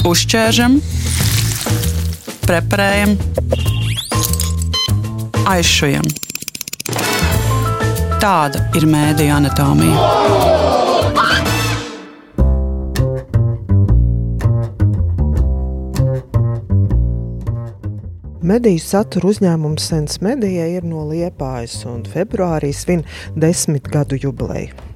Uzķēršam, preparējam, aizšujam. Tāda ir mēdīņa anatomija. Mediju satura uzņēmums Sens Medija ir no Liepājas un februārī svin desmit gadu jubileju.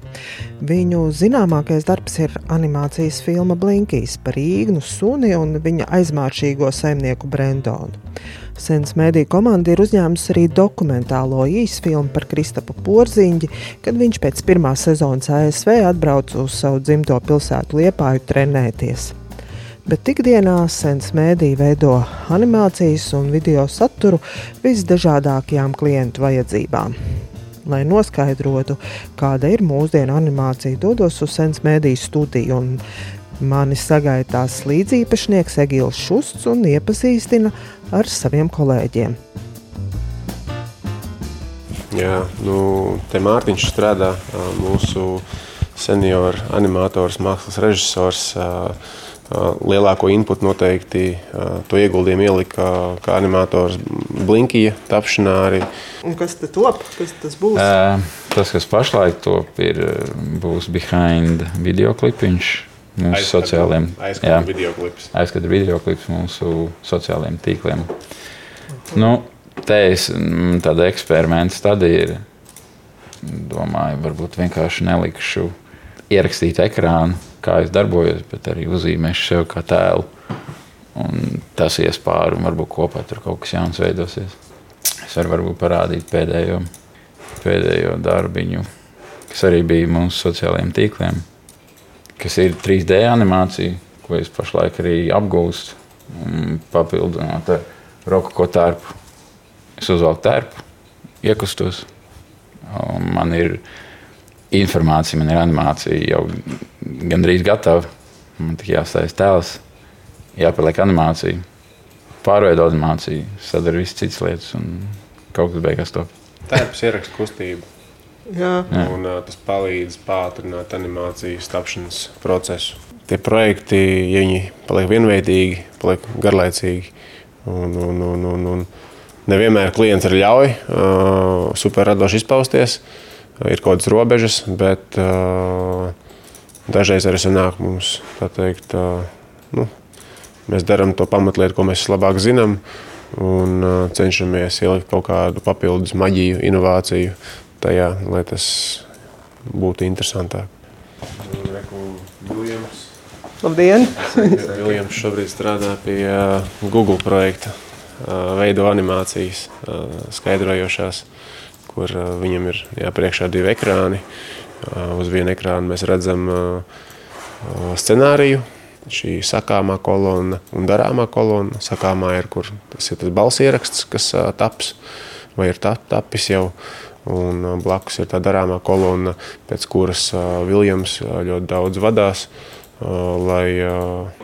Viņu zināmākais darbs ir animācijas filma Blinkīs par īgnu suni un viņa aizmāršīgo saimnieku Brendonu. Sens mēdīja komanda ir uzņēmusi arī dokumentālo īsfilmu par Kristapu Porziņģi, kad viņš pēc pirmās sezonas ASV atbrauca uz savu dzimto pilsētu Liepāju trenēties bet ikdienā Sens mēdī veido animācijas un video saturu visdažādākajām klientu vajadzībām. Lai noskaidrotu, kāda ir mūsdienu animācija, dodos uz Sens mēdīju studiju un mani sagaidās līdziepašnieks Egils Šusts un iepazīstina ar saviem kolēģiem. Jā, nu, te Mārtiņš strādā mūsu senioru animators, mākslas režisors. Uh, Lielāko inputu noteikti to ieguldījumu ielika kā animators Blinkija tapšanā arī. Un kas tad top? Kas tas būs? Uh, tas, kas pašlaik top, ir, būs behind video klipiņš mūsu Aizskatu, sociālajiem aizskatu video klips. Aizskatu video klips mūsu sociālajiem tīkliem. Nu, te es tāda eksperimenta stadija ir. Domāju, varbūt vienkārši nelikšu ierakstīt ekrānu kā es darbojos, bet arī uzzīmēšu sev kā tēlu. Un tas ies pāri un varbūt kopā tur kaut kas jauns veidosies. Es varu varbūt parādīt pēdējo, pēdējo darbiņu, kas arī bija mūsu sociālajiem tīkliem, kas ir 3D animācija, ko es pašlaik arī apgūstu. Papildinot ar rokoko tērpu. Es uzvelku tērpu, iekustos. Man ir informācija, man ir animācija jau gandrīz gatava. Man tikai jāstājas tēls, jāpaliek animācija, pārveido animāciju, sadara visas citas lietas un kaut kas beigās to. Tērps ieraksta kustību. Jā. Jā. Un, uh, tas palīdz pātrināt animācijas tapšanas procesu. Tie projekti, ja viņi paliek vienveidīgi, paliek garlaicīgi. Un, un, un, un, un nevienmēr klients ir ļauj uh, superradoši izpausties. Ir kaut kādas robežas, bet uh, Dažreiz arī sanāk mums, tā teikt, nu, mēs darām to pamatlietu, ko mēs labāk zinām, un cenšamies ielikt kaut kādu papildus maģiju, inovāciju tajā, lai tas būtu interesantāk. Labdien! Viljams šobrīd strādā pie Google projekta, veido animācijas skaidrojošās, kur viņam ir jā, priekšā divi ekrāni. Uz viena ekrāna mēs redzam scenāriju, šī sakāmā kolonna un darāmā kolonna. Sakāmā ir, kur tas ir tas balss ieraksts, kas taps vai ir tā, tapis jau. Un blakus ir tā darāmā kolonna, pēc kuras Viljams ļoti daudz vadās, lai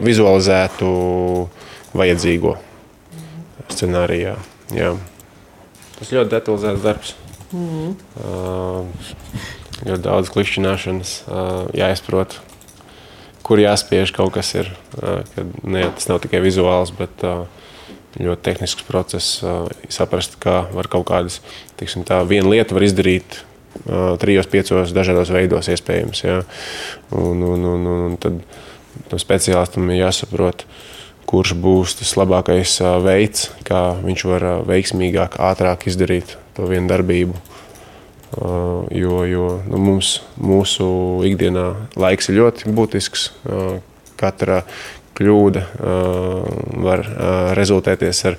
vizualizētu vajadzīgo scenārijā. Jā. Tas ļoti detalizēts darbs. Mm. Uh, ļoti daudz klišķināšanas, jāizprot, kur jāspiež kaut kas ir. Kad, ne, tas nav tikai vizuāls, bet ļoti tehnisks process. Saprast, kā var kaut kādas, tiksim, tā viena lieta var izdarīt trijos, piecos dažādos veidos iespējams. Ja? Un, un, un, un tad tam speciālistam ir jāsaprot, kurš būs tas labākais veids, kā viņš var veiksmīgāk, ātrāk izdarīt to vienu darbību. Uh, jo, jo nu, mums, mūsu ikdienā laiks ir ļoti būtisks. Uh, katra kļūda uh, var rezultēties ar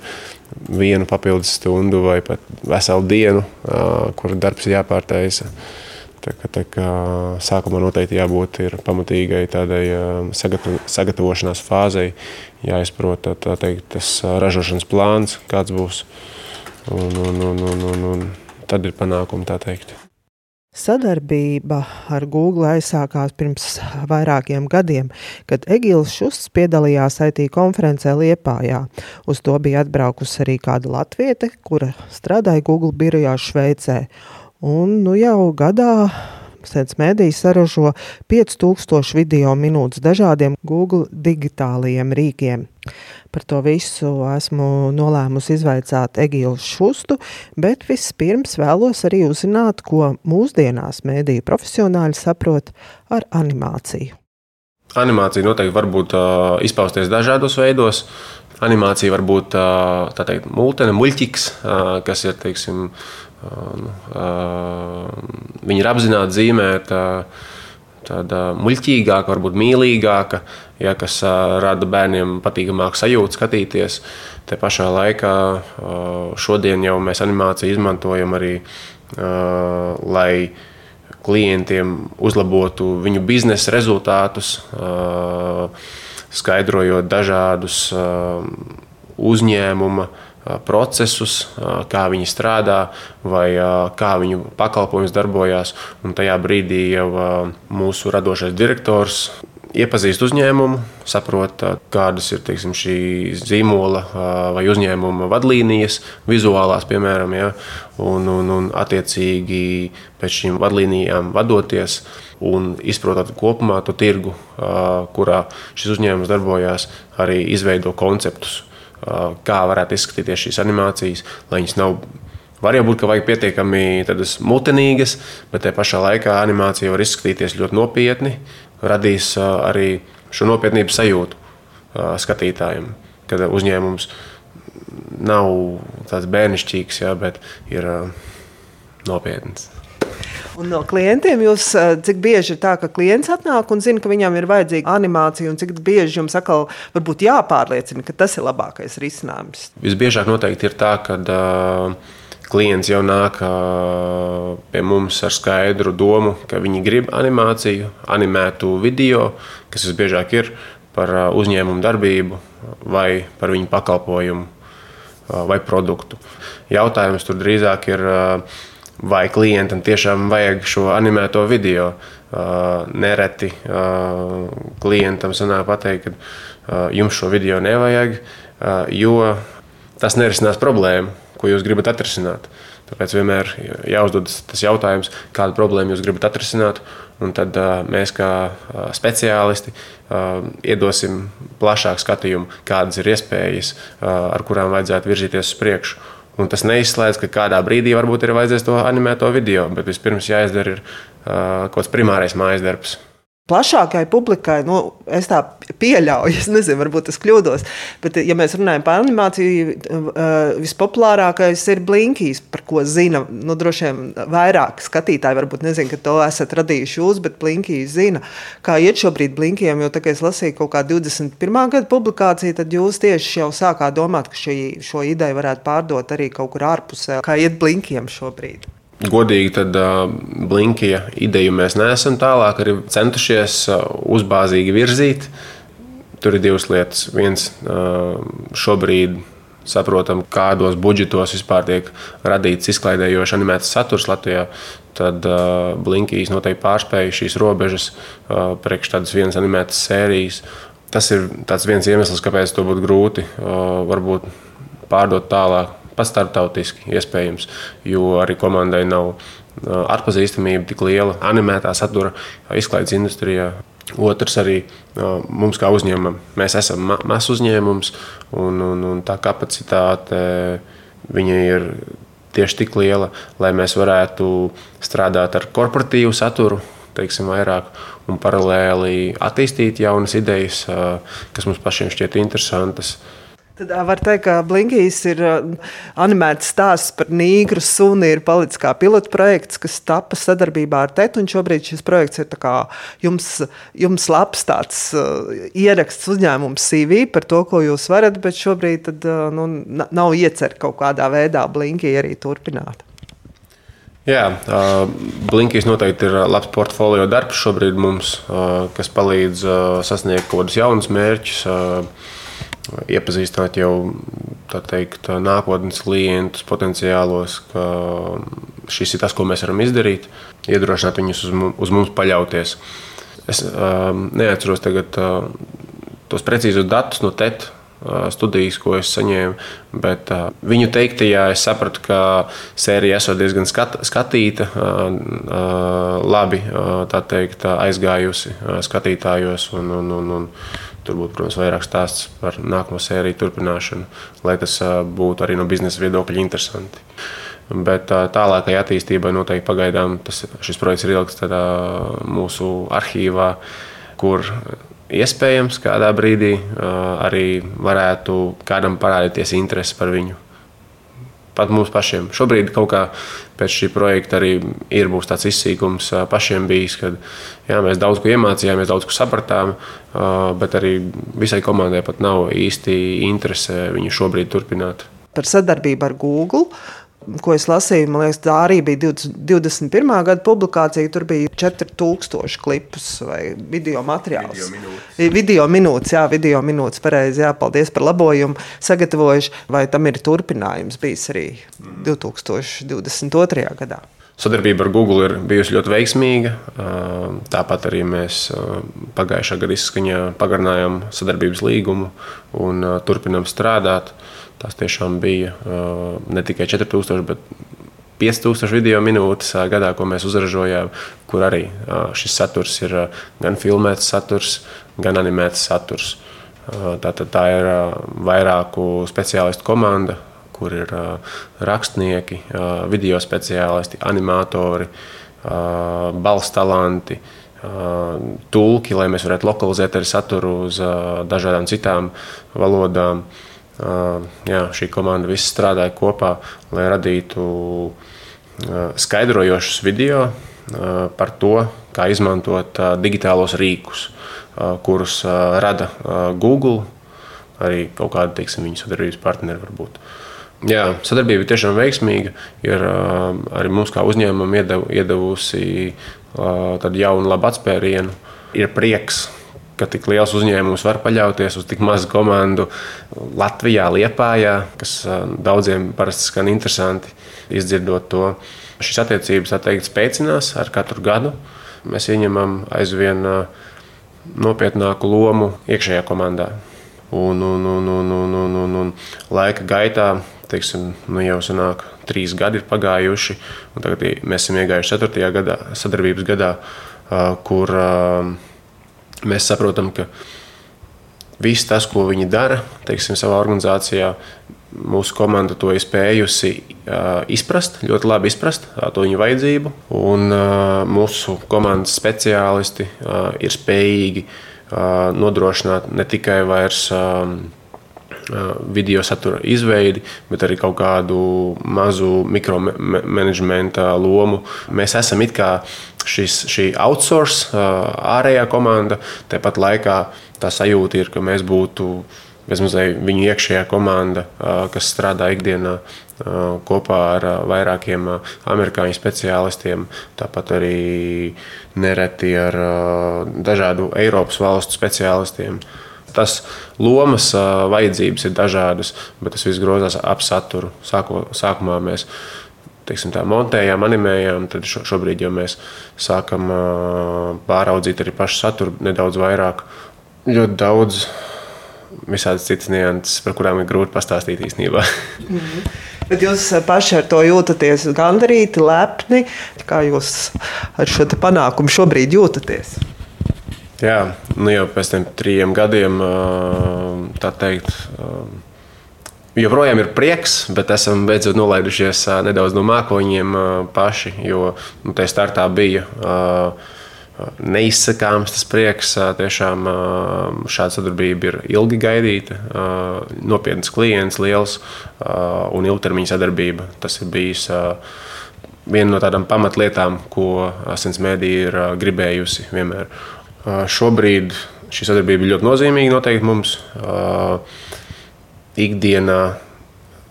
vienu papildus stundu vai pat veselu dienu, kur darbs ir jāpārtaisa. Tā kā, tā kā sākumā noteikti jābūt pamatīgai tādai sagatavošanās fāzei, jāizprot tā teikt, tas ražošanas plāns, kāds būs. Un, un, un, un, un, un tad ir panākumi tā teikt. Sadarbība ar Google aizsākās pirms vairākiem gadiem, kad Egils Šusts piedalījās IT konferencē Liepājā. Uz to bija atbraukusi arī kāda latviete, kura strādāja Google birojā Šveicē. Un nu jau gadā Sēdz mēdīs saražo 5000 video minūtes dažādiem Google digitālajiem rīkiem. Par to visu esmu nolēmusi izvaicāt Egilu Šustu, bet vispirms vēlos arī uzzināt, ko mūsdienās mēdīju profesionāļi saprot ar animāciju. Animācija noteikti var būt uh, izpausties dažādos veidos. Animācija var būt uh, teikt, multene, muļķīgs, uh, kas ir teiksim, Viņi ir apzināti zīmēt tāda muļķīgāka, varbūt mīlīgāka, ja, kas rada bērniem patīkamāku sajūtu skatīties. Te pašā laikā šodien jau mēs animāciju izmantojam arī, lai klientiem uzlabotu viņu biznesa rezultātus, skaidrojot dažādus uzņēmumu procesus, kā viņi strādā vai kā viņu pakalpojums darbojas. Un tajā brīdī jau mūsu radošais direktors iepazīst uzņēmumu, saprot, kādas ir teiksim, šī zīmola vai uzņēmuma vadlīnijas, vizuālās, piemēram, ja, un, un, un attiecīgi pēc šīm vadlīnijām vadoties un izprotot kopumā to tirgu, kurā šis uzņēmums darbojas, arī izveido konceptus kā varētu izskatīties šīs animācijas, lai viņas nav. Var jau būt, ka vajag pietiekami tādas mutenīgas, bet tajā pašā laikā animācija var izskatīties ļoti nopietni, radīs arī šo nopietnības sajūtu skatītājiem, kad uzņēmums nav tāds bērnišķīgs, jā, bet ir nopietns. Un no klientiem jūs eh, cik bieži ir tā, ka klients atnāk un zina, ka viņam ir vajadzīga animācija, un cik bieži jums atkal varbūt jāpārliecina, ka tas ir labākais risinājums? Visbiežāk noteikti ir tā, ka uh, klients jau nāk uh, pie mums ar skaidru domu, ka viņi grib animāciju, animētu video, kas visbiežāk ir par uzņēmumu darbību vai par viņu pakalpojumu vai produktu. Jautājums tur drīzāk ir vai klientam tiešām vajag šo animēto video. Uh, nereti uh, klientam sanāk pateikt, ka uh, jums šo video nevajag, jo tas nerisinās problēmu, ko jūs gribat atrisināt. Tāpēc vienmēr jāuzdod tas jautājums, kādu problēmu jūs gribat atrisināt. Tad mēs, kā speciālisti, iedosim plašāku skatījumu, kādas ir iespējas, ar kurām vajadzētu virzīties uz priekšu. Un tas neizslēdz, ka kādā brīdī varbūt ir vajadzēs to animēto video, bet vispirms jāizdara ir, uh, kaut kāds primārais mājas darbs plašākai publikai, nu, es tā pieļauju, es nezinu, varbūt es kļūdos. Bet, ja mēs runājam par animāciju, eh, vispopulārākais ir Blinkīs, par ko zina nu, droši vien vairāk skatītāji. Varbūt nezinu, ka to esat radījuši jūs, bet Blinkīs zina, kā iet šobrīd Blinkiem. Jo tā kā es lasīju kaut kā 21. gada publikāciju, tad jūs tieši jau sākāt domāt, ka šī, šo ideju varētu pārdot arī kaut kur ārpusē. Kā iet Blinkiem šobrīd? Godīgi, tad Blinkija ideju mēs neesam tālāk arī centušies uzbāzīgi virzīt. Tur ir divas lietas. Viens šobrīd saprotam, kādos budžetos vispār tiek radīts izklaidējošs animēts saturs Latvijā. Tad uh, Blinkijas noteikti pārspēja šīs robežas uh, priekš tādas vienas animētas sērijas. Tas ir viens iemesls, kāpēc to būtu grūti uh, pārdot tālāk pat starptautiski iespējams, jo arī komandai nav atpazīstamība tik liela animētā satura izklaides industrijā. Otrs arī mums, kā uzņēmumam, mēs esam ma mazs uzņēmums, un, un, un tā kapacitāte ir tieši tik liela, lai mēs varētu strādāt ar korporatīvu saturu, teiksim, vairāk, un paralēli attīstīt jaunas idejas, kas mums pašiem šķiet interesantas. Tad var teikt, ka Blinkīs ir animēts stāsts par nīgru suni. Ir palicis kā pilots projekts, kas tapa sadarbībā ar TET. Šobrīd šis projekts ir jums, jums labs tāds uh, ieraksts uzņēmums CV par to, ko jūs varat, bet šobrīd tad, uh, nu, nav iecerta kaut kādā veidā Blinkī arī turpināt. Jā, uh, Blinkīs noteikti ir labs portfolio darbs šobrīd mums, uh, kas palīdz uh, sasniegt kaut kādus jaunus mērķus. Uh, iepazīstināt jau teikt, nākotnes klientus, potenciālos, ka šis ir tas, ko mēs varam izdarīt, iedrošināt viņus uz, uz mums paļauties. Es um, neatceros tagad uh, tos precīzos datus no TET. studijas, ko es saņēmu. Bet viņu teiktajā es sapratu, ka sērija esot diezgan skat, skatīta, labi teikt, aizgājusi skatītājos. Un, un, un, un, Tur būtu, protams, vairāk stāsts par nākamo sēriju turpināšanu, lai tas būtu arī no biznesa viedokļa interesanti. Bet tālākai attīstībai noteikti pagaidām tas, šis projekts ir ieliks mūsu arhīvā, kur iespējams kādā brīdī arī varētu kādam parādīties interese par viņu. Pat mums pašiem. Šobrīd kaut kā pēc šī projekta arī ir tāds izsīkums pašiem bijis, kad jā, mēs daudz ko iemācījāmies, daudz ko sapratām, bet arī visai komandai pat nav īsti interese viņu šobrīd turpināt. Par sadarbību ar Google ko es lasīju, man liekas, tā arī bija 20, 21. gada publikācija. Tur bija 4000 klipus vai video materiāls. Video minūtes, video minūtes jā, video minūtes pareizi, jā, paldies par labojumu. Sagatavojuši, vai tam ir turpinājums bijis arī 2022. gadā. Sadarbība ar Google ir bijusi ļoti veiksmīga. Tāpat arī mēs pagājušā gada izskaņā pagarinājām sadarbības līgumu un turpinām strādāt. Tas tiešām bija ne tikai 4000, bet 5000 video minūtes gadā, ko mēs uzražojām, kur arī šis saturs ir gan filmēts saturs, gan animēts saturs. Tātad tā ir vairāku speciālistu komanda, kur ir rakstnieki, video speciālisti, animatori, balss talanti, tulki, lai mēs varētu lokalizēt arī saturu uz dažādām citām valodām jā, šī komanda visi strādāja kopā, lai radītu skaidrojošus video par to, kā izmantot digitālos rīkus, kurus rada Google, arī kaut kāda teiksim, viņu sadarbības partneri varbūt. Jā, sadarbība ir tiešām veiksmīga. Ir arī mums, kā uzņēmumam, iedavusi tādu jaunu, labu atspērienu. Ir prieks, ka tik liels uzņēmums var paļauties uz tik mazu komandu Latvijā, Liepājā, kas daudziem parasti skan interesanti izdzirdot to. Šīs attiecības, tā teikt, spēcinās ar katru gadu. Mēs ieņemam aizvien nopietnāku lomu iekšējā komandā. Un, un, un, un, un, un, un, un laika gaitā, teiksim, nu jau sanāk, trīs gadi ir pagājuši, un tagad mēs esam iegājuši ceturtajā gadā, sadarbības gadā, kur mēs saprotam, ka viss tas, ko viņi dara, teiksim, savā organizācijā, mūsu komanda to ir spējusi izprast, ļoti labi izprast to viņu vajadzību. Un mūsu komandas speciālisti ir spējīgi nodrošināt ne tikai vairs. Um, video satura izveidi, bet arī kaut kādu mazu mikromanagementa lomu. Mēs esam it kā šis, šī outsource, ārējā komanda. Tāpat laikā tā sajūta ir, ka mēs būtu bezmazliet viņu iekšējā komanda, kas strādā ikdienā kopā ar vairākiem amerikāņu speciālistiem, tāpat arī nereti ar dažādu Eiropas valstu speciālistiem. Tas lomas vajadzības ir dažādas, bet tas viss grozās ap saturu. Sāko, sākumā mēs teiksim, tā, montējām, animējām, tad šobrīd jau mēs sākam pāraudzīt arī pašu saturu nedaudz vairāk. Ļoti daudz visādas citas nianses, par kurām ir grūti pastāstīt īstenībā. Mm -hmm. Bet jūs paši ar to jūtaties gandarīti, lepni. Kā jūs ar šo panākumu šobrīd jūtaties? Jā, nu jau pēc tam trim gadiem, tā teikt, joprojām ir prieks, bet esam beidzot nolaidušies nedaudz no mākoņiem paši. Jo nu, tajā startā bija neizsakāms tas prieks. Tiešām šāda sadarbība ir ilgi gaidīta, nopietns klients, liels un ilgtermiņa sadarbība. Tas ir bijis viena no tādām pamatlietām, ko Asins Mēdī ir gribējusi vienmēr. Šobrīd šī sadarbība ir ļoti nozīmīga noteikti mums ikdienā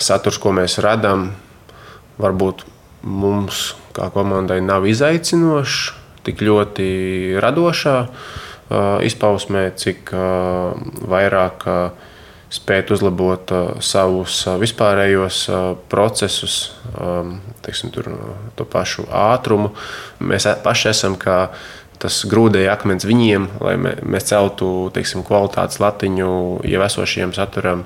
saturs, ko mēs radām, varbūt mums kā komandai nav izaicinošs, tik ļoti radošā izpausmē, cik vairāk spēt uzlabot savus vispārējos procesus, teiksim, tur, to pašu ātrumu. Mēs paši esam kā tas grūdēja akmens viņiem, lai mēs celtu teiksim, kvalitātes latiņu jau esošiem saturam.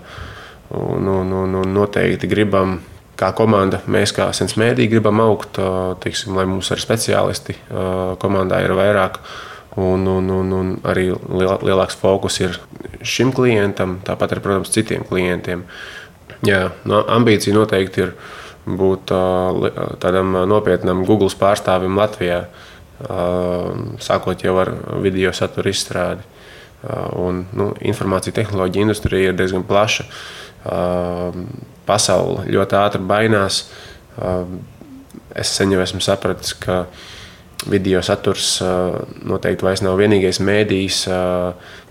Un, un, un, un noteikti gribam, kā komanda, mēs kā sens mēdī gribam augt, teiksim, lai mums arī speciālisti komandā ir vairāk. Un, un, un, un arī lielāks fokus ir šim klientam, tāpat arī, protams, citiem klientiem. Jā, no, ambīcija noteikti ir būt tādam nopietnam Google pārstāvim Latvijā, sākot jau ar video satura izstrādi. Un, nu, informācija tehnoloģija industrija ir diezgan plaša. Pasaule ļoti ātri mainās. Es sen jau esmu sapratis, ka video saturs noteikti vairs nav vienīgais mēdījis,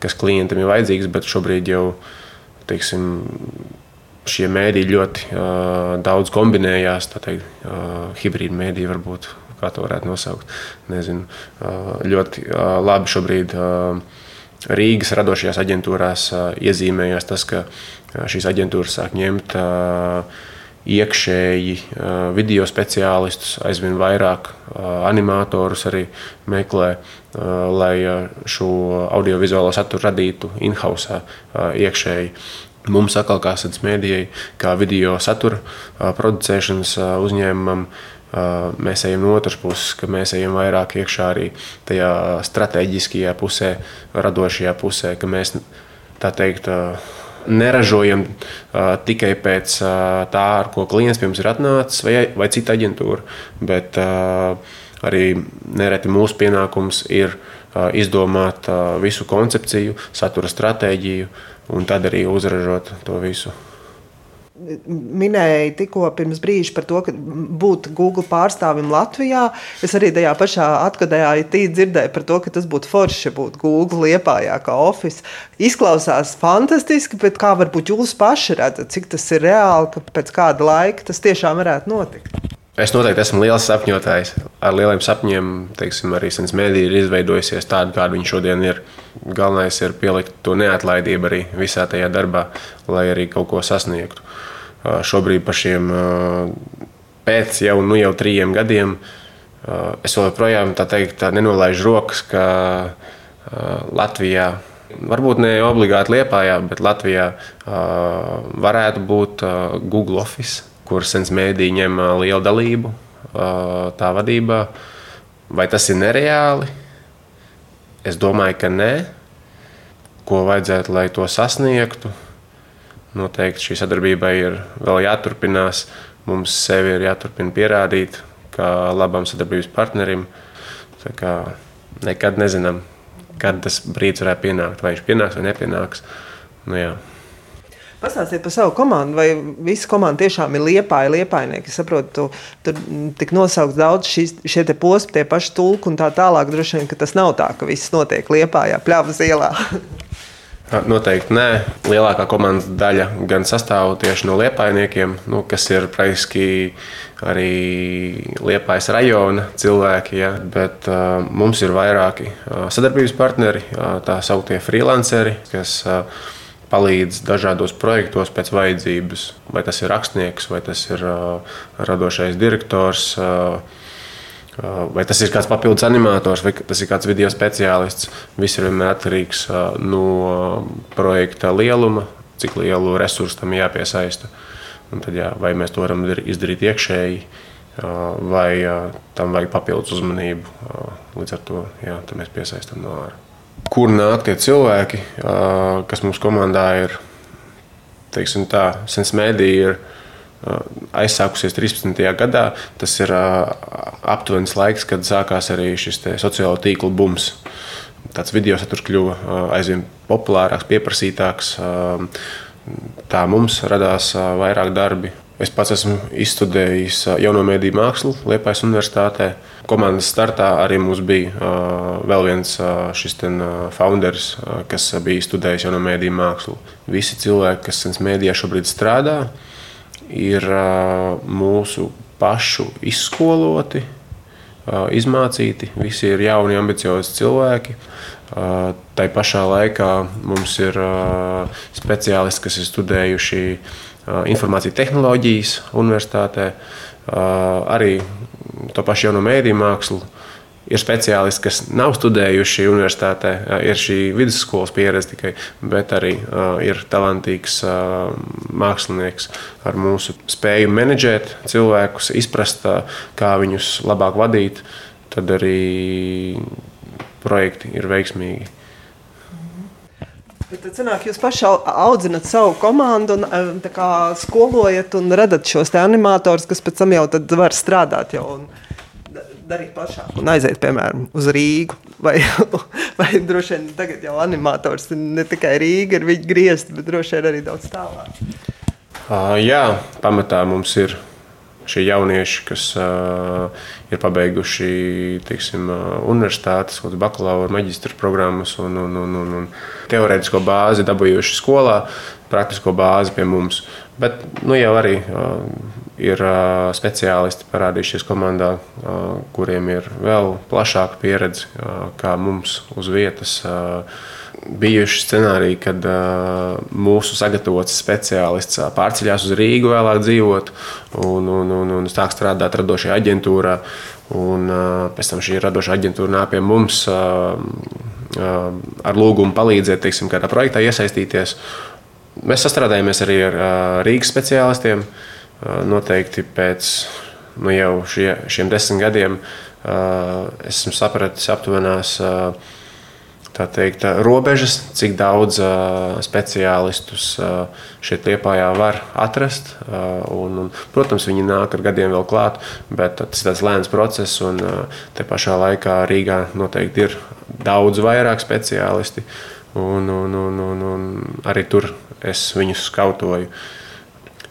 kas klientam ir vajadzīgs, bet šobrīd jau teiksim, šie mēdīji ļoti daudz kombinējās. Tā teikt, hibrīda mēdīja varbūt kā to varētu nosaukt. Nezinu, ļoti labi šobrīd. Rīgas radošajās aģentūrās iezīmējās tas, ka šīs aģentūras sāk ņemt iekšēji video speciālistus, aizvien vairāk animatorus arī meklē, lai šo audiovizuālo saturu radītu in-house iekšēji. Mums atkal kā sēdes mēdījai, kā video satura producēšanas uzņēmumam, mēs ejam no otras puses, ka mēs ejam vairāk iekšā arī tajā strateģiskajā pusē, radošajā pusē, ka mēs tā teikt neražojam uh, tikai pēc uh, tā, ar ko klients pie mums ir atnācis, vai, vai cita aģentūra, bet uh, arī nereti mūsu pienākums ir uh, izdomāt uh, visu koncepciju, satura stratēģiju un tad arī uzražot to visu minēja tikko pirms brīža par to, ka būt Google pārstāvim Latvijā. Es arī tajā pašā atkadējā dzirdēju par to, ka tas būtu forši būt Google liepājā kā office. Izklausās fantastiski, bet kā varbūt jūs paši redzat, cik tas ir reāli, ka pēc kāda laika tas tiešām varētu notikt? Es noteikti esmu liels sapņotājs. Ar lieliem sapņiem, teiksim, arī sens mēdī ir izveidojusies tāda, kāda viņa šodien ir. Galvenais ir pielikt to neatlaidību arī visā tajā darbā, lai arī kaut ko sasniegtu šobrīd par šiem pēc jau, nu, jau trījiem gadiem. Es joprojām tā teikt, tā nenolaižu rokas, ka Latvijā, varbūt ne obligāti Lietpājā, bet Latvijā varētu būt Google Office, kur sens mēdī ņem lielu dalību tā vadībā. Vai tas ir nereāli? Es domāju, ka nē. Ko vajadzētu, lai to sasniegtu? Noteikti šī sadarbība ir vēl jāturpinās. Mums sevi ir jāturpina pierādīt kā labam sadarbības partnerim. Nekad nezinām, kad tas brīdis varētu pienākt. Vai viņš pienāks vai nepienāks. Nu, jā. Pastāstiet par savu komandu, vai visa komanda tiešām ir liepāja, liepainieki. Es saprotu, tu, tur tik nosaukts daudz šīs, šie te posmi, tie paši tulki un tā tālāk. Droši vien, ka tas nav tā, ka viss notiek liepājā, pļavas ielā. Noteikti nē. Lielākā komandas daļa gan sastāv tieši no liepainiekiem, nu, kas ir praktiski arī liepais rajona cilvēki. Ja, bet uh, mums ir vairāki uh, sadarbības partneri, uh, tā sauktie freelanceri, kas uh, palīdz dažādos projektos pēc vajadzības. Vai tas ir rakstnieks, vai tas ir uh, radošais direktors. Uh, Vai tas ir kāds papildus animators, vai tas ir kāds video speciālists. Viss ir vienmēr atkarīgs no projekta lieluma, cik lielu resursu tam jāpiesaista. Un tad, jā, vai mēs to varam izdarīt iekšēji, vai tam vajag papildus uzmanību. Līdz ar to jā, mēs piesaistām no ārā. Kur nāk tie cilvēki, kas mums komandā ir? Teiksim tā, sens mēdī ir aizsākusies 13. gadā. Tas ir aptuvenis laiks, kad sākās arī šis sociālo tīklu bums. Tāds video saturs kļuva aizvien populārāks, pieprasītāks. Tā mums radās vairāk darbi. Es pats esmu izstudējis jauno mēdīju mākslu Liepājas Universitātē. Komandas startā arī mums bija uh, vēl viens uh, šis uh, uh, kas bija studējis jauno mēdīju mākslu. Visi cilvēki, kas sens mēdījā šobrīd strādā, uh, ir mūsu pašu izskoloti, izmācīti. Visi ir jauni, ambiciozi cilvēki. Tā pašā laikā mums ir speciālisti, kas ir studējuši informācijas tehnoloģijas universitātē, arī to pašu jauno mēdīju mākslu. Ir speciālisti, kas nav studējuši universitātē, ir šī vidusskolas pieredze tikai, bet arī uh, ir talantīgs uh, mākslinieks ar mūsu spēju menedžēt cilvēkus, izprast, uh, kā viņus labāk vadīt, tad arī projekti ir veiksmīgi. Bet tad sanāk, jūs paši audzināt savu komandu, un kā, skolojat un radat šos animatorus, kas pēc tam jau var strādāt. Jau un darīt plašāk un aiziet, piemēram, uz Rīgu. Vai, vai droši vien tagad jau animators ne tikai Rīga ir viņa griezti, bet droši vien arī daudz tālāk. Uh, jā, pamatā mums ir šie jaunieši, kas uh, ir pabeiguši teiksim, uh, universitātes, bakalaura, maģistra programmas un, un, un, un, un teorētisko bāzi dabūjuši skolā, praktisko bāzi pie mums. Bet nu, jau arī uh, ir speciālisti parādījušies komandā, kuriem ir vēl plašāka pieredze, kā mums uz vietas. Bijuši scenāriji, kad uh, mūsu sagatavots speciālists pārceļās uz Rīgu, vēlāk dzīvot un, un, un, un sāk strādāt radošajā aģentūrā. Un, uh, pēc tam šī radošā aģentūra nāk pie mums uh, ar lūgumu palīdzēt, teiksim, kādā projektā iesaistīties. Mēs sastrādājamies arī ar Rīgas speciālistiem. Uh, noteikti pēc nu, jau šie, šiem desmit gadiem esmu sapratis aptuvenās teikt, robežas, cik daudz speciālistus šeit Lietpājā var atrast. Un, un, protams, viņi nāk ar gadiem vēl klāt, bet tas ir tāds lēns process. Un te pašā laikā Rīgā noteikti ir daudz vairāk speciālisti. Un, un, un, un, un arī tur es viņus skautoju. Uh,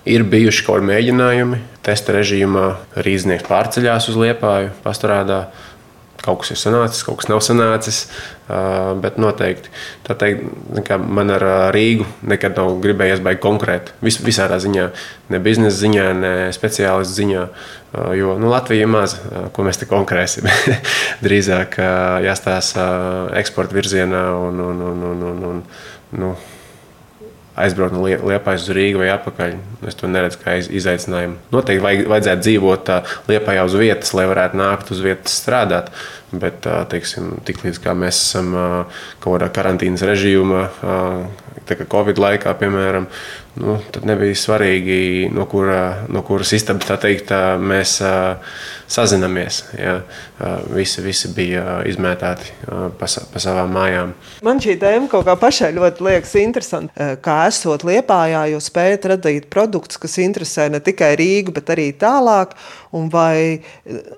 Ir bijuši kaut kādi mēģinājumi, testa režīmā rīznieks pārceļās uz liepāju, pastrādā. Kaut kas ir sanācis, kaut kas nav sanācis. Bet noteikti tā teikt, man ar Rīgu nekad nav gribējies baigt konkrēti. Vis, visādā ziņā, ne biznesa ziņā, ne speciālistu ziņā. Jo nu, Latvija ir maza, ko mēs te konkrēsim. Drīzāk jāstāsta eksporta virzienā un, un, un, un, un, un nu, aizbraukt no Liepājas uz Rīgu vai atpakaļ. Es to neredzu kā izaicinājumu. Noteikti vajag, vajadzētu dzīvot Liepājā uz vietas, lai varētu nākt uz vietas strādāt. Bet teiksim, tiklīdz mēs esam kaut kādā karantīnas režīmā, tā kā Covid laikā, piemēram, nu, tad nebija svarīgi, no, kura, no kuras istabas mēs sazināmies. Ja? Visi, visi bija izmētāti pa, pa savām mājām. Man šī tēma kaut kā pašai ļoti liekas interesanti. Kā esot Liepājā, jūs spējat radīt produktus, kas interesē ne tikai Rīgu, bet arī tālāk. Un vai,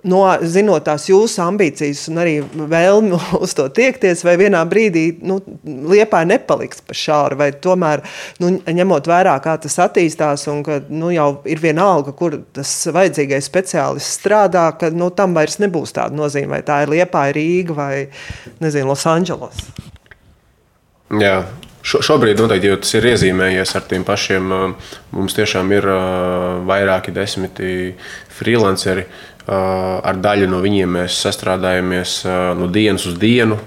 no, zinot tās jūsu ambīcijas un arī vēlmi uz to tiekties, vai vienā brīdī nu, Liepāja nepaliks pa šāru, vai tomēr, nu, ņemot vērā, kā tas attīstās, un ka nu, jau ir vienalga, kur tas vajadzīgais speciālists strādā, ka nu, tam vairs nebūs tāda nozīme, vai tā ir Liepa, Rīga vai nezinu, Losandželos. Jā, Šo, šobrīd noteikti jau tas ir iezīmējies ar tiem pašiem. Mums tiešām ir vairāki desmiti freelanceri. Ar daļu no viņiem mēs sastrādājamies no dienas uz dienu.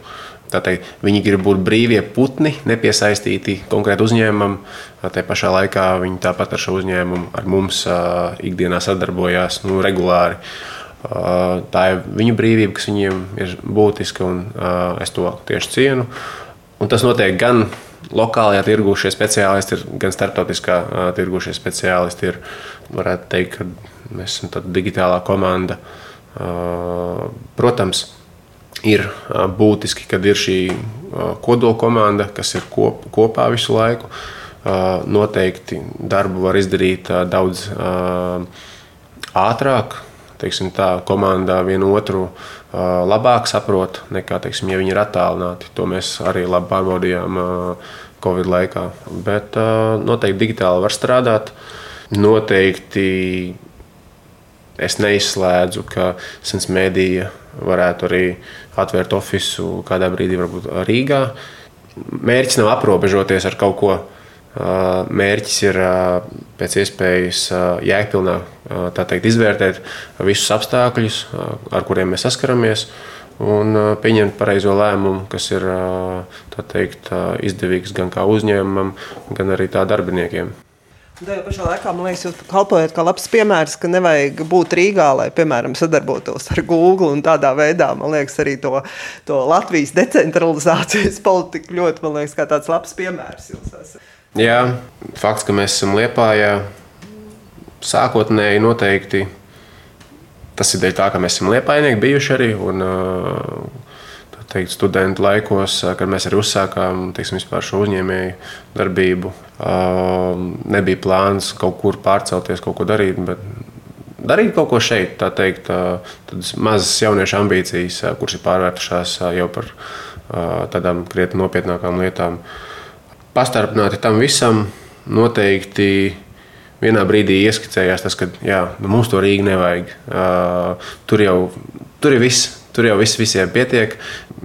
Tātad viņi grib būt brīvie putni, nepiesaistīti konkrēti uzņēmumam. Tā pašā laikā viņi tāpat ar šo uzņēmumu, ar mums ikdienā sadarbojās nu, regulāri. Tā ir viņu brīvība, kas viņiem ir būtiska, un es to tieši cienu. Un tas notiek gan lokālajā tirgū, šie speciālisti ir, gan starptautiskā tirgū šie speciālisti ir. Varētu teikt, ka mēs esam tāda digitālā komanda. Protams, ir būtiski, kad ir šī kodola komanda, kas ir kop, kopā visu laiku. Noteikti darbu var izdarīt daudz ātrāk. Teiksim, tā komandā vienu otru labāk saprot nekā, teiksim, ja viņi ir attālināti. To mēs arī labi pārbaudījām Covid laikā. Bet noteikti digitāli var strādāt. Noteikti es neizslēdzu, ka Sens Mēdīja varētu arī atvērt oficiālu kādā brīdī, varbūt Rīgā. Mērķis nav aprobežoties ar kaut ko. Mērķis ir pēc iespējas jēgpilnā teikt, izvērtēt visus apstākļus, ar kuriem mēs saskaramies, un pieņemt pareizo lēmumu, kas ir teikt, izdevīgs gan kā uzņēmumam, gan arī tā darbiniekiem. Tā pašā laikā man liekas, jūs kalpojat kā labs piemērs, ka nevajag būt Rīgā, lai, piemēram, sadarbotos ar Google tādā veidā, man liekas, arī to, to Latvijas decentralizācijas politiku ļoti, man liekas, kā tāds labs piemērs jūs esat. Jā, fakts, ka mēs esam Liepājā, sākotnēji noteikti tas ir dēļ tā, ka mēs esam Liepainieki bijuši arī. Un, teikt, studentu laikos, kad mēs arī uzsākām teiksim, šo uzņēmēju darbību, nebija plāns kaut kur pārcelties, kaut ko darīt. Darīt kaut ko šeit, tā teikt, tādas mazas jauniešu ambīcijas, kuras ir pārvērtušās jau par tādām krietni nopietnākām lietām. Pastarpināti tam visam noteikti vienā brīdī ieskicējās tas, ka jā, nu, mums to Rīgā nevajag. Uh, tur jau tur ir viss. Tur jau viss visiem pietiek.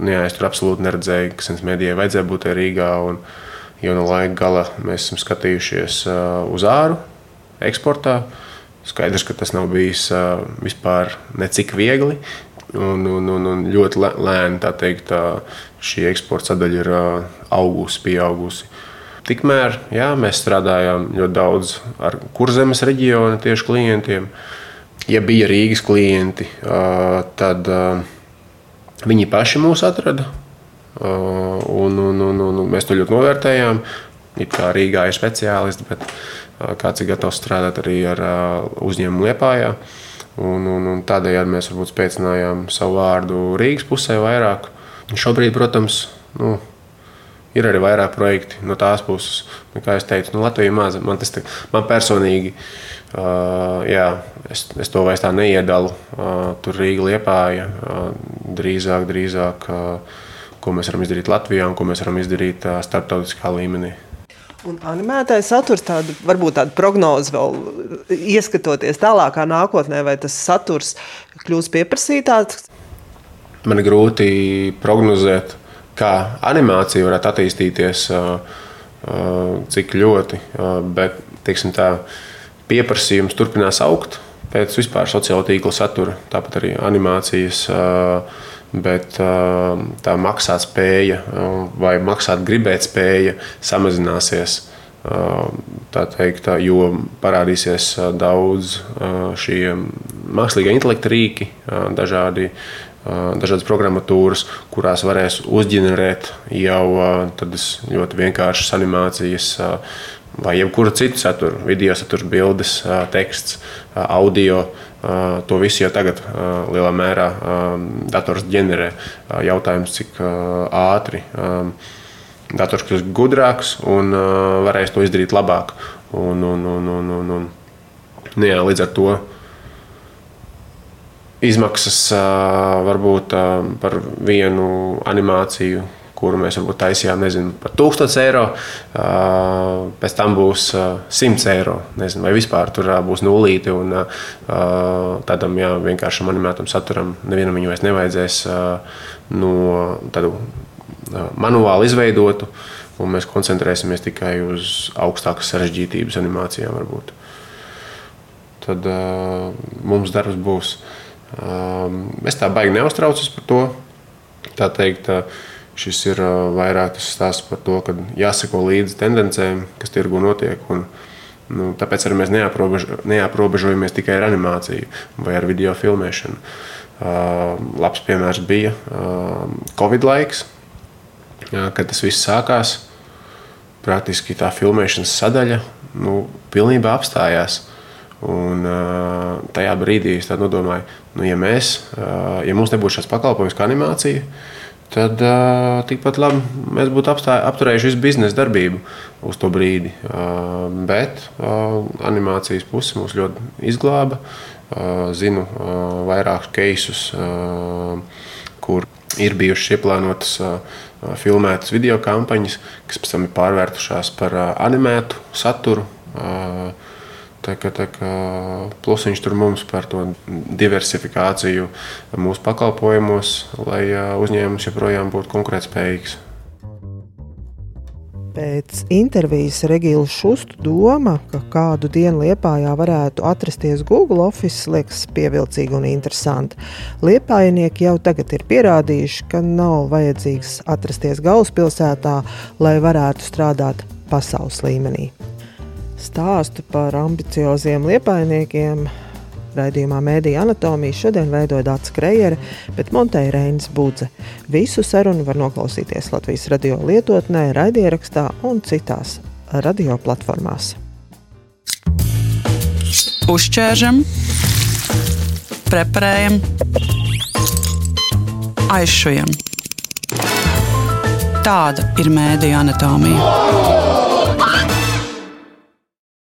Jā, es tur absolūti neredzēju, ka Sēnes mēdījai vajadzēja būt Rīgā. Un, jau no laika gala mēs esam skatījušies uh, uz āru, eksportā. Skaidrs, ka tas nav bijis uh, vispār necik viegli. Un, un, un, un ļoti lēni teikt, šī eksporta sadaļa ir augusi, pieaugusi. Tikmēr jā, mēs strādājām ļoti daudz ar kurzemes reģiona tieši klientiem. Ja bija Rīgas klienti, tad viņi paši mūs atrada. Un, un, un, un mēs to ļoti novērtējām. It kā Rīgā ir speciālisti, bet kāds ir gatavs strādāt arī ar uzņēmumu Liepājā. Un, un, un tādējādi mēs varbūt spēcinājām savu vārdu Rīgas pusē vairāk. Un šobrīd, protams, nu, Ir arī vairāk projekti no tās puses. Nu, kā jau teicu, nu, Latvija ir maza. Man, tas, man personīgi, uh, jā, es, es to vairs tā neiedalu. Uh, tur Rīga liepāja uh, drīzāk, drīzāk uh, ko mēs varam izdarīt Latvijā un ko mēs varam izdarīt uh, starptautiskā līmenī. Un animētais saturs, tāda, varbūt tāda prognoze vēl ieskatoties tālākā nākotnē, vai tas saturs kļūs pieprasītāks? Man ir grūti prognozēt, kā animācija varētu attīstīties, cik ļoti. Bet teiksim, tā, pieprasījums turpinās augt pēc vispār sociālo tīklu satura, tāpat arī animācijas. Bet tā maksāt spēja vai maksāt gribēt spēja samazināsies. Tā teikt, jo parādīsies daudz šie mākslīgā intelekta rīki, dažādi dažādas programmatūras, kurās varēs uzģenerēt jau tādas ļoti vienkāršas animācijas vai jebkuru citu saturu, video saturu, bildes, teksts, audio. To visu jau tagad lielā mērā dators ģenerē. Jautājums, cik ātri dators kļūs gudrāks un varēs to izdarīt labāk. Un, un, un, un, un, un, nu jā, līdz ar to izmaksas varbūt par vienu animāciju, kuru mēs varbūt taisījām, nezinu, par 1000 eiro. Pēc tam būs 100 eiro. Nezinu, vai vispār tur būs nulīti. Un tādam jā, vienkāršam animētam saturam nevienam viņu vairs nevajadzēs no tādu manuāli izveidotu. Un mēs koncentrēsimies tikai uz augstākas sarežģītības animācijām. Varbūt. Tad uh, mums darbs būs uh, Es tā baigi neuztraucos par to. Tā teikt, šis ir vairāk tas stāsts par to, ka jāseko līdzi tendencēm, kas tirgu notiek. Un, nu, tāpēc arī mēs neaprobež, neaprobežojamies tikai ar animāciju vai ar video filmēšanu. Uh, labs piemērs bija uh, Covid laiks, jā, kad tas viss sākās. Praktiski tā filmēšanas sadaļa nu, pilnībā apstājās. Un, tajā brīdī es domāju, nu, ja, mēs, ja mums nebūtu šāds pakalpojums kā animācija, tad uh, tikpat labi mēs būtu apstāj, apturējuši visu biznesa darbību uz to brīdi. Uh, bet uh, animācijas puse mūs ļoti izglāba. Zinu vairākus keisus, kur ir bijušas ieplānotas filmētas video kampaņas, kas pēc tam ir pārvērtušās par animētu saturu. Tā kā, tā kā plusiņš tur mums par to diversifikāciju mūsu pakalpojumos, lai uzņēmums joprojām būtu konkurētspējīgs. Pēc intervijas Regīla Šustu doma, ka kādu dienu Liepājā varētu atrasties Google Office, liekas pievilcīga un interesanta. Liepājnieki jau tagad ir pierādījuši, ka nav vajadzīgs atrasties galvaspilsētā, lai varētu strādāt pasaules līmenī. Stāstu par ambicioziem liepainiekiem Raidījumā Mēdīņa anatomija šodien veidoja Dārts Krejere, bet Monteja Reinas Budze. Visu sarunu var noklausīties Latvijas radio lietotnē, raidierakstā un citās radio platformās. Uzķēršam, preparējam, aizšujam. Tāda ir mēdīņa anatomija.